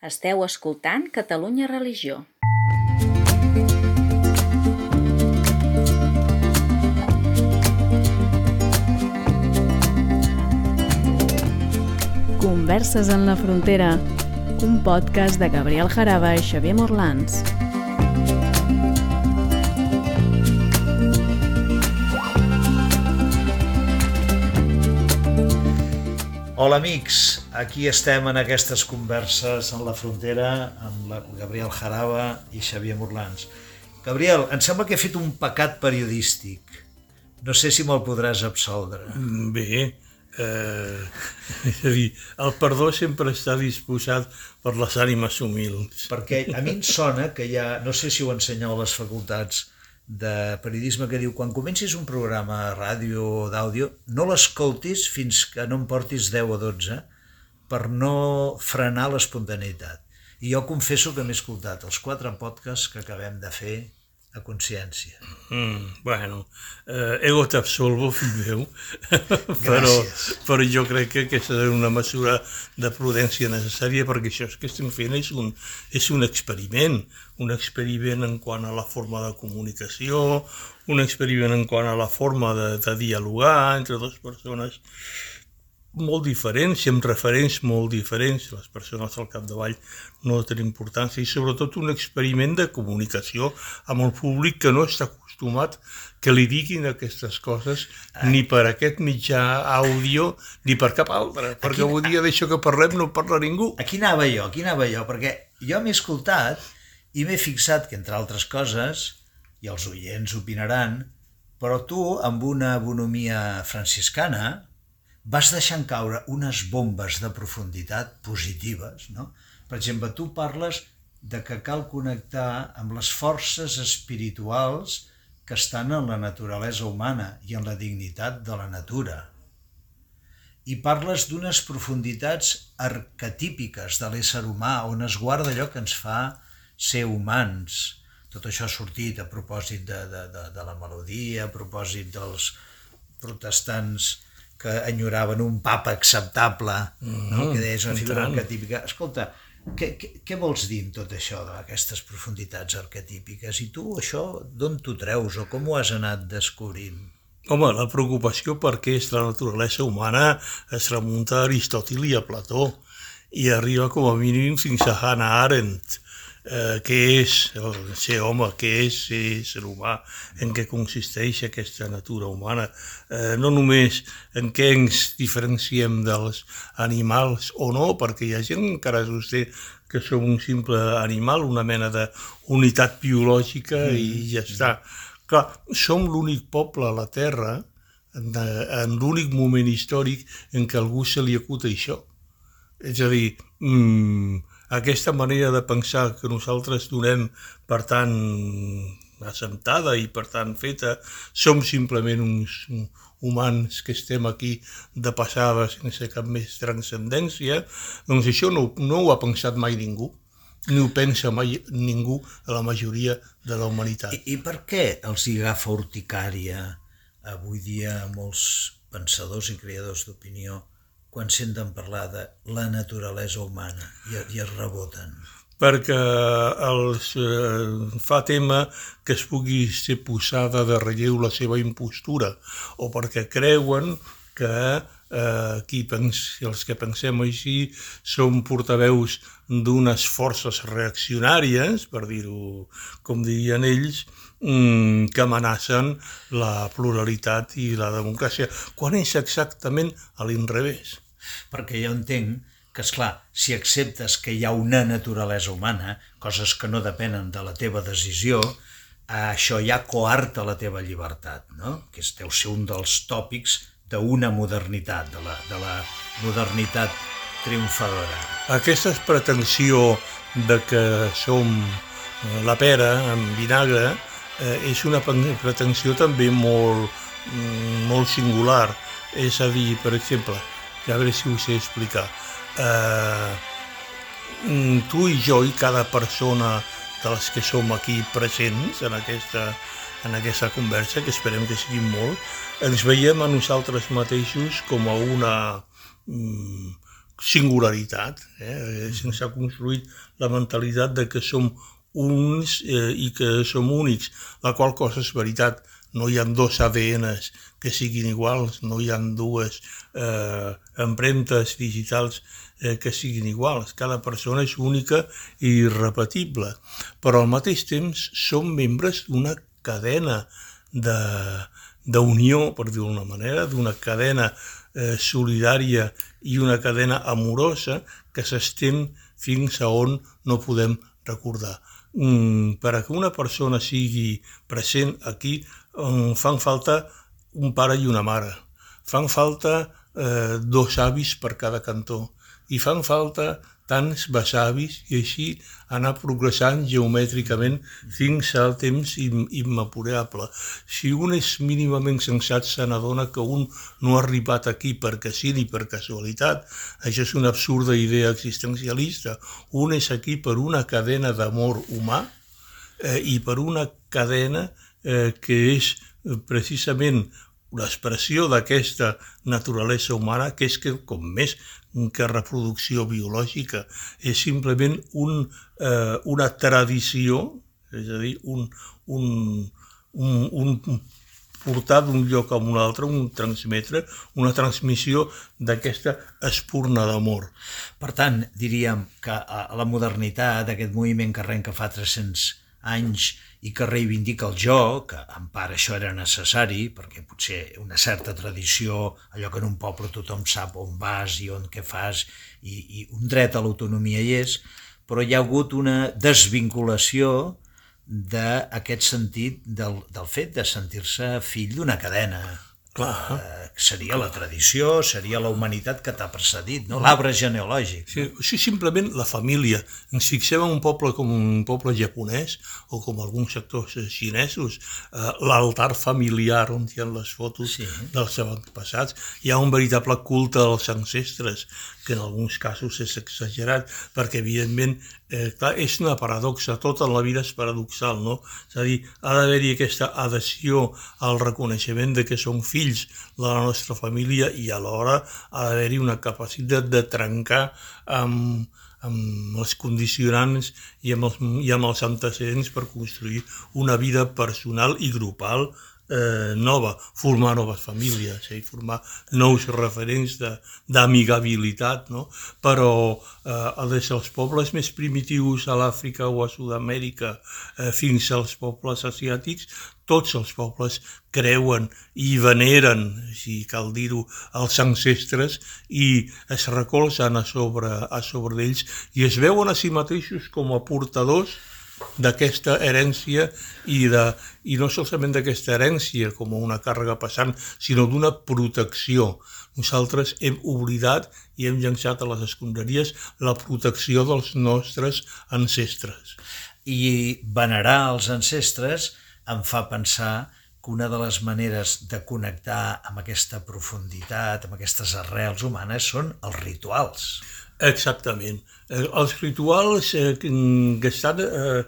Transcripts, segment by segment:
Esteu escoltant Catalunya Religió. Converses en la frontera, un podcast de Gabriel Jaraba i Xavier Morlans. Hola amics, aquí estem en aquestes converses en la frontera amb la Gabriel Jaraba i Xavier Morlans. Gabriel, em sembla que he fet un pecat periodístic. No sé si me'l podràs absoldre. Bé, eh, és a dir, el perdó sempre està disposat per les ànimes humils. Perquè a mi em sona que hi ha, no sé si ho ensenyeu a les facultats de periodisme que diu quan comencis un programa a ràdio o d'àudio no l'escoltis fins que no em portis 10 o 12 per no frenar l'espontaneïtat. I jo confesso que m'he escoltat els quatre podcasts que acabem de fer a consciència. Mm, bueno, eh, ego t'absolvo, fill meu, però, però jo crec que aquesta és una mesura de prudència necessària perquè això que estem fent és un, és un experiment, un experiment en quant a la forma de comunicació, un experiment en quant a la forma de, de dialogar entre dues persones molt diferents i amb referents molt diferents. Les persones al capdavall no tenen importància i sobretot un experiment de comunicació amb el públic que no està acostumat que li diguin aquestes coses ni per aquest mitjà àudio ni per cap altre, perquè avui dia d'això que parlem no parla ningú. Aquí anava jo, aquí anava jo, perquè jo m'he escoltat i m'he fixat que, entre altres coses, i els oients opinaran, però tu, amb una bonomia franciscana, vas deixant caure unes bombes de profunditat positives. No? Per exemple, tu parles de que cal connectar amb les forces espirituals que estan en la naturalesa humana i en la dignitat de la natura. I parles d'unes profunditats arquetípiques de l'ésser humà on es guarda allò que ens fa ser humans. Tot això ha sortit a propòsit de, de, de, de la melodia, a propòsit dels protestants que enyoraven un papa acceptable, mm, no? que és una figura arquetípica. Escolta, què, què, què vols dir amb tot això d'aquestes profunditats arquetípiques? I tu això d'on t'ho treus o com ho has anat descobrint? Home, la preocupació per què és la naturalesa humana es remunta a Aristòtil i a Plató i arriba com a mínim fins a Hannah Arendt eh, què és el ser home, què és ser ésser humà, en què consisteix aquesta natura humana, eh, no només en què ens diferenciem dels animals o no, perquè hi ha gent que encara sosté que som un simple animal, una mena d'unitat biològica mm. i ja està. Clar, som l'únic poble a la Terra en, en l'únic moment històric en què algú se li acuta això. És a dir, mmm, aquesta manera de pensar que nosaltres donem per tant assentada i per tant feta, som simplement uns humans que estem aquí de passada sense cap més transcendència, doncs això no, no ho ha pensat mai ningú ni ho pensa mai ningú a la majoria de la humanitat. I, I per què els hi agafa urticària avui dia molts pensadors i creadors d'opinió quan senten parlar de la naturalesa humana i, i es reboten? perquè els eh, fa tema que es pugui ser posada de relleu la seva impostura o perquè creuen que eh, qui pens, els que pensem així som portaveus d'unes forces reaccionàries, per dir-ho com dirien ells, mm, que amenacen la pluralitat i la democràcia, quan és exactament a l'inrevés perquè jo entenc que, és clar, si acceptes que hi ha una naturalesa humana, coses que no depenen de la teva decisió, això ja coarta la teva llibertat, no? que deu ser un dels tòpics d'una modernitat, de la, de la modernitat triomfadora. Aquesta pretensió de que som eh, la pera amb vinagre eh, és una pretensió també molt, mm, molt singular. És a dir, per exemple, a veure si ho sé explicar. Eh, mm, tu i jo i cada persona de les que som aquí presents en aquesta, en aquesta conversa, que esperem que sigui molt, ens veiem a nosaltres mateixos com a una, mm, singularitat, eh? sense ha construït la mentalitat de que som uns eh, i que som únics, la qual cosa és veritat, no hi ha dos ADNs que siguin iguals, no hi ha dues eh, empremtes digitals eh, que siguin iguals. Cada persona és única i irrepetible, però al mateix temps som membres d'una cadena d'unió, per dir-ho d'una manera, d'una cadena eh, solidària i una cadena amorosa que s'estén fins a on no podem recordar. Mm, per a que una persona sigui present aquí fan falta un pare i una mare, fan falta eh, dos avis per cada cantó. I fan falta tants besavis i així anar progressant geomètricament fins al temps immapurable. Si un és mínimament sensat se n'adona que un no ha arribat aquí perquè sí ni per casualitat, això és una absurda idea existencialista. Un és aquí per una cadena d'amor humà eh, i per una cadena eh, que és eh, precisament l'expressió d'aquesta naturalesa humana, que és que, com més que reproducció biològica, és simplement un, eh, una tradició, és a dir, un, un, un, un portar d'un lloc a un altre, un transmetre, una transmissió d'aquesta espurna d'amor. Per tant, diríem que a la modernitat, aquest moviment que arrenca fa 300 anys i que reivindica el joc, que en part això era necessari, perquè potser una certa tradició, allò que en un poble tothom sap on vas i on què fas, i, i un dret a l'autonomia hi és, però hi ha hagut una desvinculació d'aquest sentit del, del fet de sentir-se fill d'una cadena. Clar. Eh, seria la tradició, seria la humanitat que t'ha precedit, no? l'arbre genealògic. Sí, sí, simplement la família. Ens fixem en un poble com un poble japonès o com alguns sectors xinesos, eh, l'altar familiar on hi ha les fotos sí. dels avantpassats. Hi ha un veritable culte als ancestres que en alguns casos és exagerat, perquè evidentment eh, clar, és una paradoxa, tota la vida és paradoxal, no? És a dir, ha d'haver-hi aquesta adhesió al reconeixement de que som fills de la nostra família i alhora ha d'haver-hi una capacitat de trencar amb, amb els condicionants i amb els, i amb els antecedents per construir una vida personal i grupal eh, nova, formar noves famílies i formar nous referents d'amigabilitat, no? però eh, des dels pobles més primitius a l'Àfrica o a Sud-amèrica eh, fins als pobles asiàtics, tots els pobles creuen i veneren, si cal dir-ho, els ancestres i es recolzen a sobre, a sobre d'ells i es veuen a si mateixos com a portadors d'aquesta herència i, de, i no solament d'aquesta herència com una càrrega passant, sinó d'una protecció. Nosaltres hem oblidat i hem llançat a les escombraries la protecció dels nostres ancestres. I venerar els ancestres em fa pensar que una de les maneres de connectar amb aquesta profunditat, amb aquestes arrels humanes, són els rituals. Exactament. Eh, els rituals eh, que estan eh,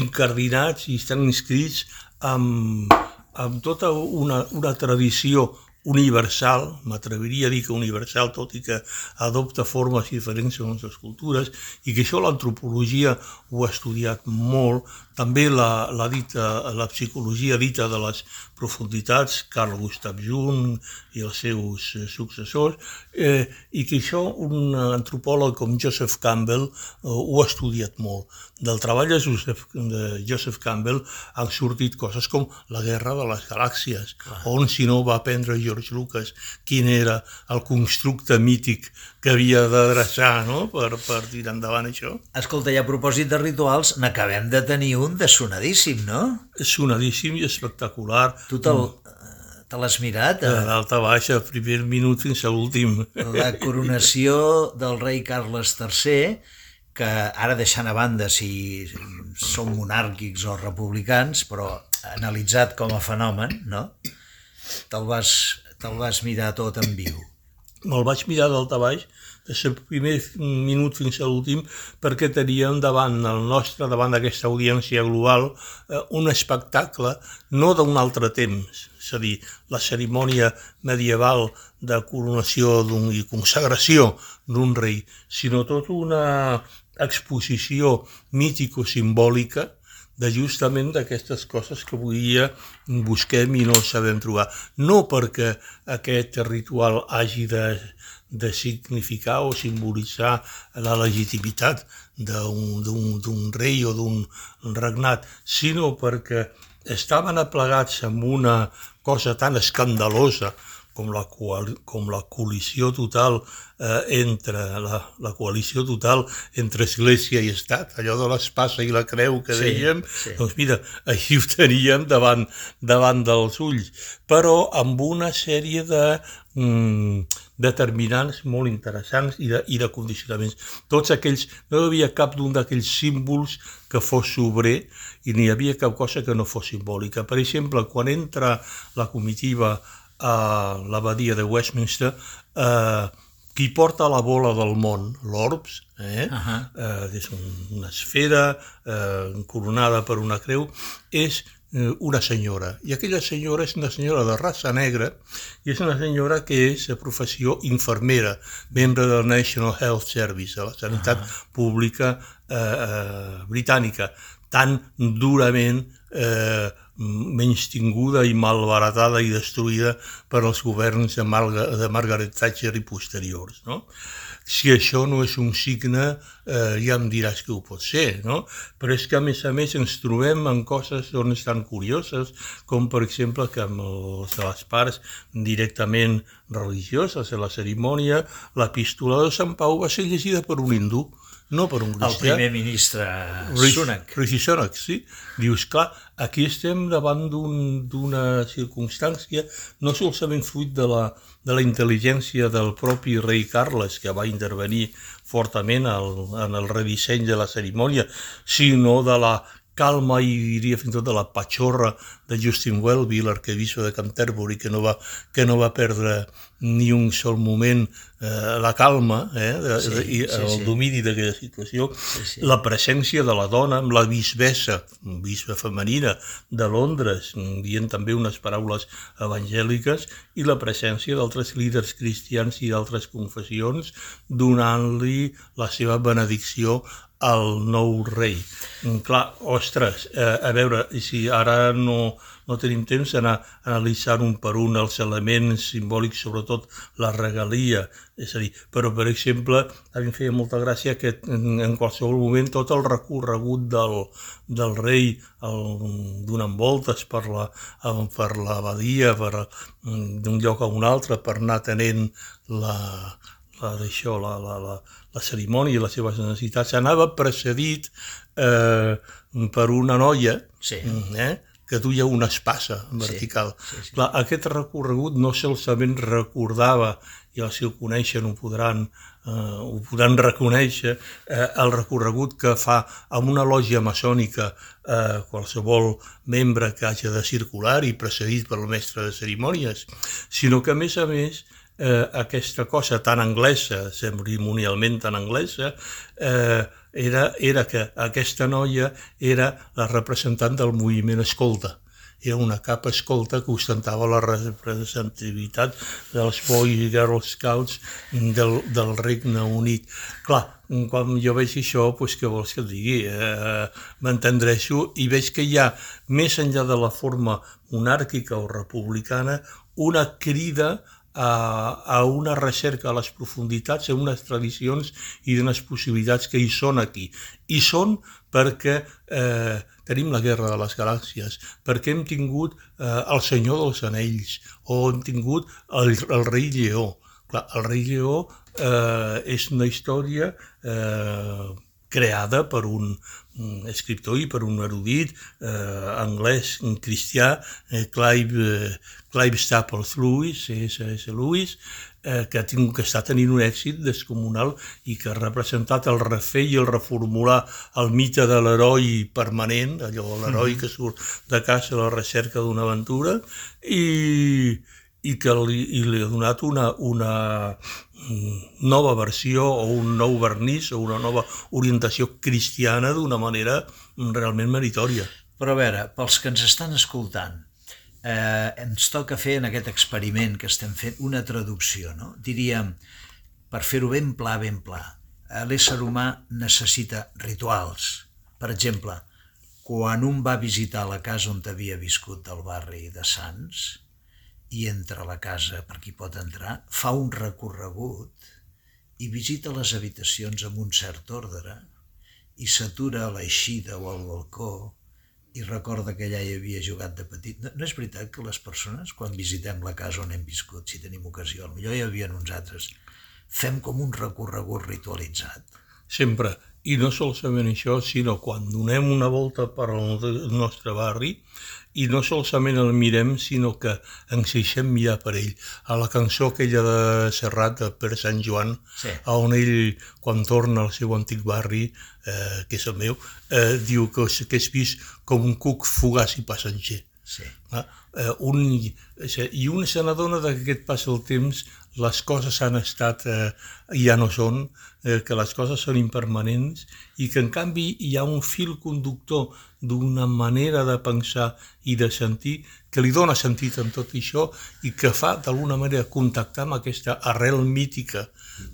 incardinats i estan inscrits amb, amb tota una, una tradició universal, m'atreviria a dir que universal, tot i que adopta formes diferents segons les cultures, i que això l'antropologia ho ha estudiat molt, també la, la, dita, la psicologia dita de les profunditats, Carl Gustav Jung i els seus eh, successors, eh, i que això un antropòleg com Joseph Campbell eh, ho ha estudiat molt. Del treball de Joseph, de Joseph Campbell han sortit coses com la guerra de les galàxies, Clar. on si no va aprendre George Lucas quin era el constructe mític que havia d'adreçar no? per, per tirar endavant això. Escolta, i a propòsit de rituals, n'acabem de tenir un de sonadíssim, no? Sonadíssim i espectacular. Tu te'l te l'has mirat? De d'alta baixa, primer minut fins a l'últim. La coronació del rei Carles III, que ara deixant a banda si són monàrquics o republicans, però analitzat com a fenomen, no? Te'l vas, te vas mirar tot en viu? Me'l vaig mirar d'alta baix des del primer minut fins a l'últim, perquè teníem davant el nostre, davant d'aquesta audiència global, eh, un espectacle no d'un altre temps, és a dir, la cerimònia medieval de coronació i consagració d'un rei, sinó tota una exposició mítico-simbòlica de justament d'aquestes coses que avui dia busquem i no sabem trobar. No perquè aquest ritual hagi de, de significar o simbolitzar la legitimitat d'un rei o d'un regnat, sinó perquè estaven aplegats amb una cosa tan escandalosa com la, com la col·lisió total eh, entre la, la coalició total entre Església i Estat, allò de l'espasa i la creu que sí, dèiem, sí. doncs mira, així ho teníem davant, davant dels ulls, però amb una sèrie de mm, determinants molt interessants i de, i de condicionaments. Tots aquells, no hi havia cap d'un d'aquells símbols que fos sobrer i n'hi havia cap cosa que no fos simbòlica. Per exemple, quan entra la comitiva a l'abadia de Westminster, eh, qui porta la bola del món, l'Orbs, eh? Uh -huh. eh, és un, una esfera eh, coronada per una creu, és eh, una senyora. I aquella senyora és una senyora de raça negra i és una senyora que és de professió infermera, membre del National Health Service, de la sanitat uh -huh. pública eh, eh, britànica, tan durament eh, menys tinguda i malbaratada i destruïda per als governs de, Marga, de Margaret Thatcher i posteriors. No? Si això no és un signe, eh, ja em diràs que ho pot ser, no? Però és que, a més a més, ens trobem en coses on estan curioses, com, per exemple, que amb els de les parts directament religioses de la cerimònia, l'epístola de Sant Pau va ser llegida per un hindú, no per un cristià. El primer ministre Sunak. Rishi Sunak, sí. Dius, clar, aquí estem davant d'una un, circumstància no solament fruit de la, de la intel·ligència del propi rei Carles, que va intervenir fortament al, en el redisseny de la cerimònia, sinó de la calma i diria fins i tot de la patxorra de Justin Welby, l'arquebisbe de Canterbury, que no va, que no va perdre ni un sol moment eh, la calma eh, de, sí, de, i sí, el sí. domini d'aquella situació, sí, sí. la presència de la dona amb la bisbessa, bisbe femenina de Londres, dient també unes paraules evangèliques, i la presència d'altres líders cristians i d'altres confessions donant-li la seva benedicció al nou rei. Mm, clar, ostres, eh, a veure, si ara no, no tenim temps d'anar analitzant un per un els elements simbòlics, sobretot la regalia, és a dir, però per exemple, a mi em feia molta gràcia que en, en qualsevol moment tot el recorregut del, del rei donant voltes per la, per l'abadia, per, mm, d'un lloc a un altre, per anar tenent la, la, la, la, la, la cerimònia i les seves necessitats, anava precedit eh, per una noia sí. eh, que duia una espasa vertical. Sí, sí, sí. Clar, aquest recorregut no solament recordava, i que ho coneixen ho podran, eh, ho podran reconèixer, eh, el recorregut que fa amb una lògia maçònica eh, qualsevol membre que hagi de circular i precedit pel mestre de cerimònies, sinó que, a més a més, eh, aquesta cosa tan anglesa, cerimonialment tan anglesa, eh, era, era que aquesta noia era la representant del moviment escolta. Era una capa escolta que ostentava la representativitat dels Boy i Girl Scouts del, del Regne Unit. Clar, quan jo veig això, doncs què vols que et digui? Eh, M'entendreixo i veig que hi ha, més enllà de la forma monàrquica o republicana, una crida a, a una recerca a les profunditats, a unes tradicions i d'unes possibilitats que hi són aquí. I són perquè eh, tenim la Guerra de les Galàxies, perquè hem tingut eh, el Senyor dels Anells, o hem tingut el, el rei Lleó. Clar, el rei Lleó eh, és una història eh, creada per un, un escriptor i per un erudit eh, anglès cristià, eh, Clive, eh, Clive Staples Lewis, C.S.S. Lewis, eh, que, ha tingut, que està tenint un èxit descomunal i que ha representat el refer i el reformular el mite de l'heroi permanent, allò l'heroi mm -hmm. que surt de casa a la recerca d'una aventura, i, i que li, i li ha donat una, una mm, nova versió o un nou vernís o una nova orientació cristiana d'una manera realment meritòria. Però a veure, pels que ens estan escoltant, eh, ens toca fer en aquest experiment que estem fent una traducció, no? Diríem, per fer-ho ben pla, ben pla, eh, l'ésser humà necessita rituals. Per exemple, quan un va visitar la casa on havia viscut del barri de Sants i entra a la casa per qui pot entrar, fa un recorregut i visita les habitacions amb un cert ordre i s'atura a l'eixida o al balcó i recorda que allà hi havia jugat de petit. No, no és veritat que les persones, quan visitem la casa on hem viscut, si tenim ocasió, potser hi havia uns altres, fem com un recorregut ritualitzat. Sempre. I no solament això, sinó quan donem una volta per al nostre barri i no solament el mirem, sinó que ens deixem mirar per ell. A la cançó aquella de Serrat, de Per Sant Joan, Sí. on ell, quan torna al seu antic barri, eh, que és el meu, eh, diu que, que és vist com un cuc fugaç i passenger. Sí. Ah, eh, un, I un se n'adona que aquest passa el temps, les coses han estat, eh, ja no són, eh, que les coses són impermanents i que en canvi hi ha un fil conductor d'una manera de pensar i de sentir que li dona sentit en tot això i que fa d'alguna manera contactar amb aquesta arrel mítica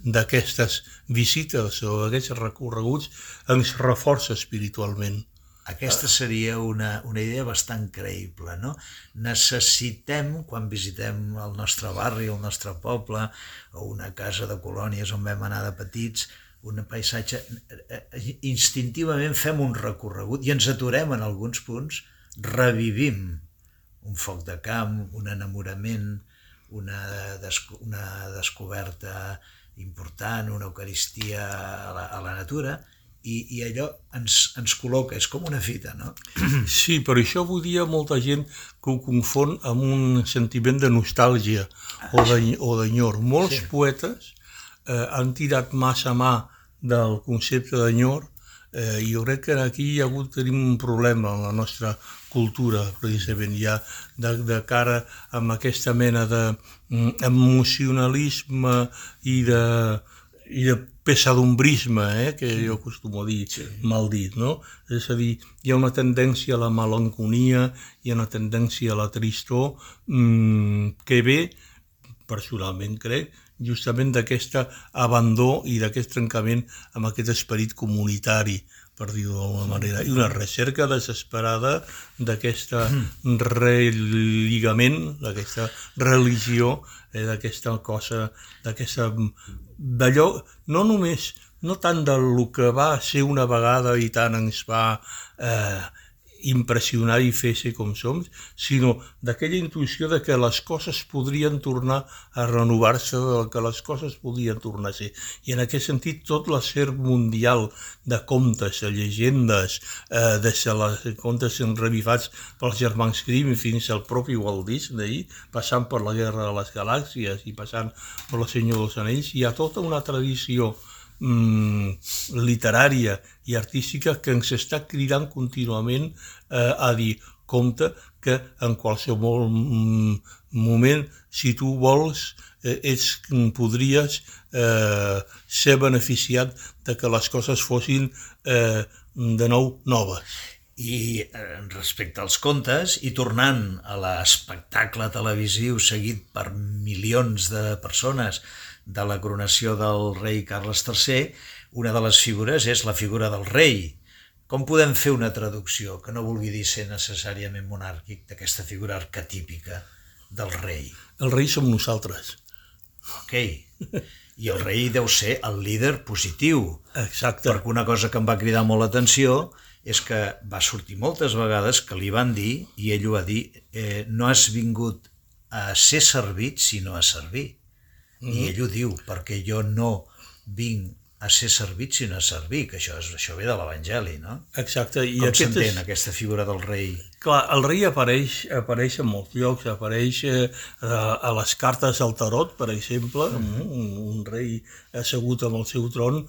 d'aquestes visites o d'aquests recorreguts ens reforça espiritualment. Aquesta seria una, una idea bastant creïble, no? Necessitem, quan visitem el nostre barri, el nostre poble, o una casa de colònies on vam anar de petits, un paisatge, eh, eh, instintivament fem un recorregut i ens aturem en alguns punts, revivim un foc de camp, un enamorament, una, desco una descoberta important, una eucaristia a la, a la natura, i, i allò ens, ens col·loca, és com una fita, no? Sí, per això avui dia molta gent que ho confon amb un sentiment de nostàlgia o de- o d'enyor. Molts Sí. poetes eh, han tirat massa mà del concepte d'enyor eh, i jo crec que aquí hi ha hagut tenim un problema en la nostra cultura, precisament, ja de, de cara amb aquesta mena de mm, emocionalisme i de, i de pesadumbrisme, eh, que jo acostumo a dir sí. mal dit, no? És a dir, hi ha una tendència a la melanconia, hi ha una tendència a la tristor, mmm, que ve, personalment crec, justament d'aquest abandó i d'aquest trencament amb aquest esperit comunitari, per dir-ho d'alguna manera, i una recerca desesperada d'aquest relligament, d'aquesta religió, eh, d'aquesta cosa, d'aquesta... d'allò, no només, no tant del que va ser una vegada i tant ens va eh, impressionar i fer ser com som, sinó d'aquella intuïció de que les coses podrien tornar a renovar-se, de que les coses podrien tornar a ser. I en aquest sentit, tot l'acer mundial de contes, de llegendes, eh, de les contes revivats pels germans Grimm fins al propi Walt Disney, passant per la Guerra de les Galàxies i passant per la Senyor dels Anells, hi ha tota una tradició mm, literària i artística que ens està cridant contínuament eh, a dir compte que en qualsevol moment, si tu vols, eh, ets, podries eh, ser beneficiat de que les coses fossin eh, de nou noves. I eh, respecte als contes, i tornant a l'espectacle televisiu seguit per milions de persones de la coronació del rei Carles III, una de les figures és la figura del rei. Com podem fer una traducció que no vulgui dir ser necessàriament monàrquic d'aquesta figura arquetípica del rei? El rei som nosaltres. Ok. I el rei deu ser el líder positiu, Exacte. perquè una cosa que em va cridar molt l'atenció és que va sortir moltes vegades que li van dir, i ell ho va dir, eh, no has vingut a ser servit, sinó a servir. Mm -hmm. I ell ho diu, perquè jo no vinc a ser servit, sinó a servir, que això, és, això ve de l'Evangeli, no? Exacte. I Com s'entén és... aquesta figura del rei? Clar, el rei apareix, apareix en molts llocs, apareix eh, a, les cartes del tarot, per exemple, mm. un, un rei assegut amb el seu tron,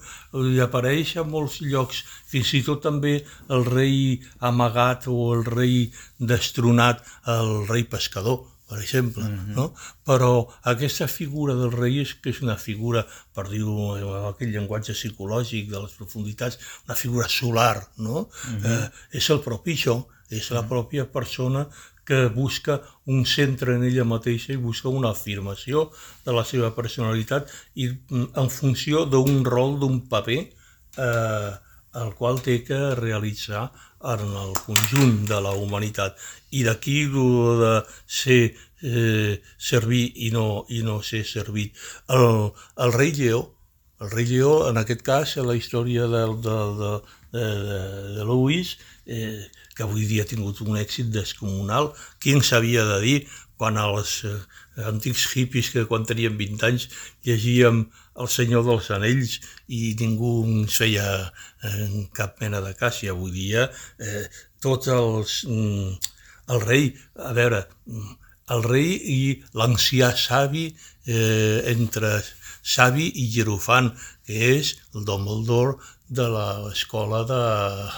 i apareix a molts llocs, fins i tot també el rei amagat o el rei destronat, el rei pescador, per exemple, mm -hmm. no? Però aquesta figura del rei és que és una figura, per dir-ho en aquell llenguatge psicològic de les profunditats, una figura solar, no? Mm -hmm. eh, és el propi això, és la pròpia persona que busca un centre en ella mateixa i busca una afirmació de la seva personalitat i en funció d'un rol, d'un paper eh, el qual té que realitzar en el conjunt de la humanitat. I d'aquí de ser eh, servir i no, i no ser servit. El, el rei Lleó, el rei Lleó, en aquest cas, a la història de, de, de, de, de Louis, eh, que avui dia ha tingut un èxit descomunal, qui ens havia de dir quan els eh, antics hippies que quan teníem 20 anys llegíem El senyor dels anells i ningú ens feia eh, cap mena de cas i avui dia eh, tots els... Mm, el rei, a veure, mm, el rei i l'ancià savi eh, entre savi i Jerofant, que és el Dumbledore de l'escola de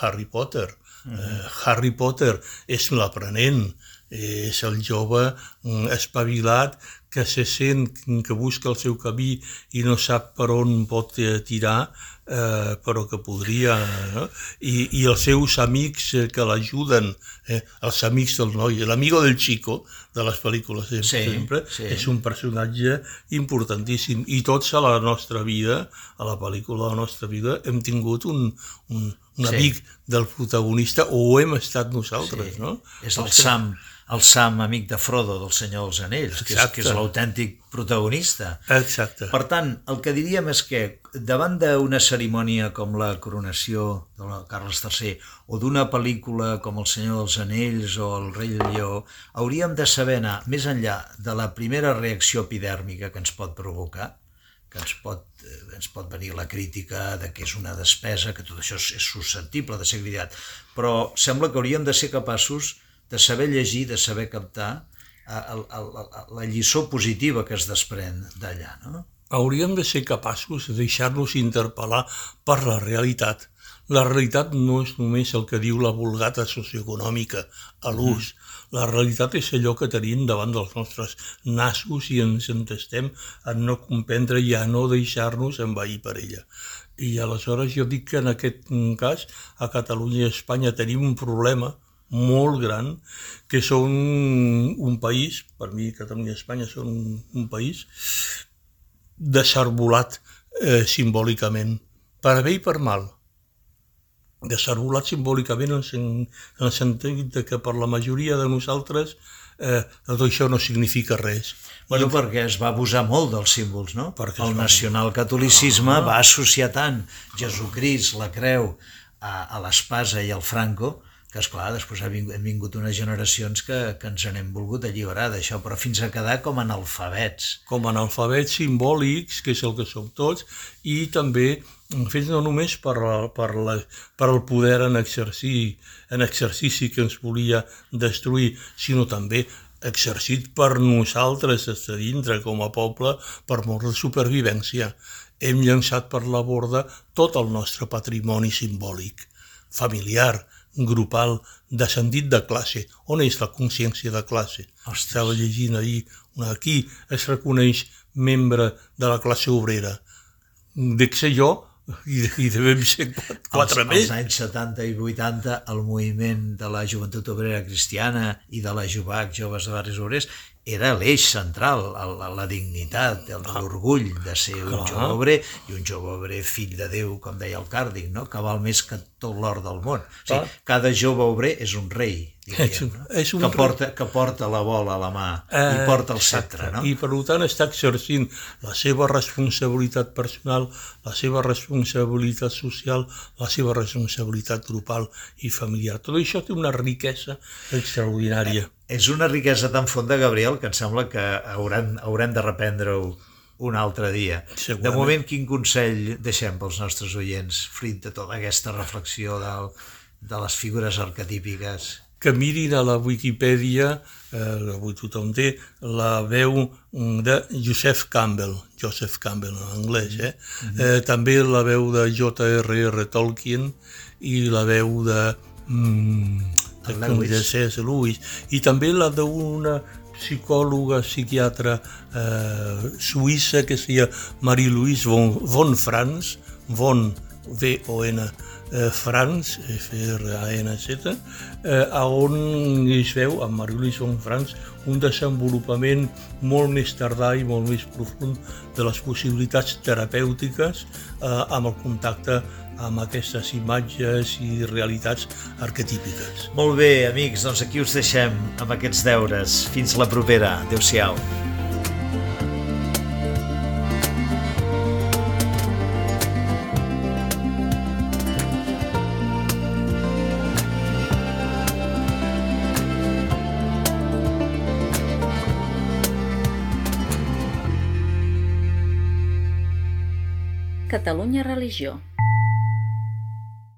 Harry Potter. Uh -huh. eh, Harry Potter és l'aprenent, és el jove mm, espavilat que se sent que busca el seu camí i no sap per on pot eh, tirar eh, però que podria... Eh? I, I els seus amics eh, que l'ajuden, eh? els amics del noi, l'amigo del chico de les pel·lícules sempre, sí, sempre sí. és un personatge importantíssim. I tots a la nostra vida, a la pel·lícula de la nostra vida, hem tingut un, un, un sí. amic del protagonista o ho hem estat nosaltres, sí. no? És el Sam el Sam, amic de Frodo, del Senyor dels Anells, que és, que és l'autèntic protagonista. Exacte. Per tant, el que diríem és que davant d'una cerimònia com la coronació de la Carles III o d'una pel·lícula com El Senyor dels Anells o El rei Lleó, hauríem de saber anar més enllà de la primera reacció epidèrmica que ens pot provocar, que ens pot, eh, ens pot venir la crítica de que és una despesa, que tot això és susceptible de ser cridat, però sembla que hauríem de ser capaços de saber llegir, de saber captar el, el, el, la lliçó positiva que es desprèn d'allà. No? Hauríem de ser capaços de deixar-nos interpel·lar per la realitat. La realitat no és només el que diu la vulgata socioeconòmica a l'ús. Mm. La realitat és allò que tenim davant dels nostres nassos i ens entestem a no comprendre i a no deixar-nos envair per ella. I aleshores jo dic que en aquest cas a Catalunya i a Espanya tenim un problema molt gran, que són un país, per mi Catalunya i Espanya són un, un país desarbolat eh, simbòlicament, per bé i per mal. Desarbolat simbòlicament en, en el sentit de que per la majoria de nosaltres eh, tot això no significa res. Bueno, I... perquè es va abusar molt dels símbols, no? Perquè el nacionalcatolicisme ah. va associar tant Jesucrist, la creu, a, a l'espasa i al Franco, que és clar, després ha vingut, hem vingut unes generacions que, que ens n'hem volgut alliberar d'això, però fins a quedar com analfabets. Com analfabets simbòlics, que és el que som tots, i també fets no només per, la, per, la, per el poder en, exercir, en exercici que ens volia destruir, sinó també exercit per nosaltres des de dintre com a poble per mort de supervivència. Hem llançat per la borda tot el nostre patrimoni simbòlic, familiar, grupal de sentit de classe. On és la consciència de classe? Ostres. Estava llegint ahir, aquí es reconeix membre de la classe obrera. Dic ser jo, i, i devem ser quatre als, més. Als anys 70 i 80 el moviment de la joventut obrera cristiana i de la Jubac, Joves de Barris Obrers, era l'eix central, la, la dignitat, l'orgull de ser un jove i un jove fill de Déu, com deia el Càrdic, no? que val més que tot l'or del món. O sigui, cada jove obrer és un rei, no? és un que, porta, que porta la bola a la mà eh, i porta el sceptre. No? I per tant està exercint la seva responsabilitat personal, la seva responsabilitat social, la seva responsabilitat grupal i familiar. Tot això té una riquesa extraordinària. Eh, és una riquesa tan fonda, Gabriel, que em sembla que haurem, haurem de reprendre-ho un altre dia. De moment, quin consell deixem pels nostres oients, fruit de tota aquesta reflexió del, de les figures arquetípiques? Que mirin a la Wikipedia, eh, avui tothom té, la veu de Joseph Campbell, Joseph Campbell en anglès, eh? Mm -hmm. eh també la veu de J.R.R. Tolkien i la veu de... Mm, de C.S. Lewis, i també la d'una psicòloga, psiquiatra eh, suïssa que es deia Marie-Louise von, von Franz, von, V-O-N, eh, Franz, F-R-A-N-Z, eh, on es veu, amb Marie-Louise von Franz, un desenvolupament molt més tardà i molt més profund de les possibilitats terapèutiques eh, amb el contacte amb aquestes imatges i realitats arquetípiques. Molt bé, amics, doncs aquí us deixem amb aquests deures. Fins la propera. Adéu-siau. Religió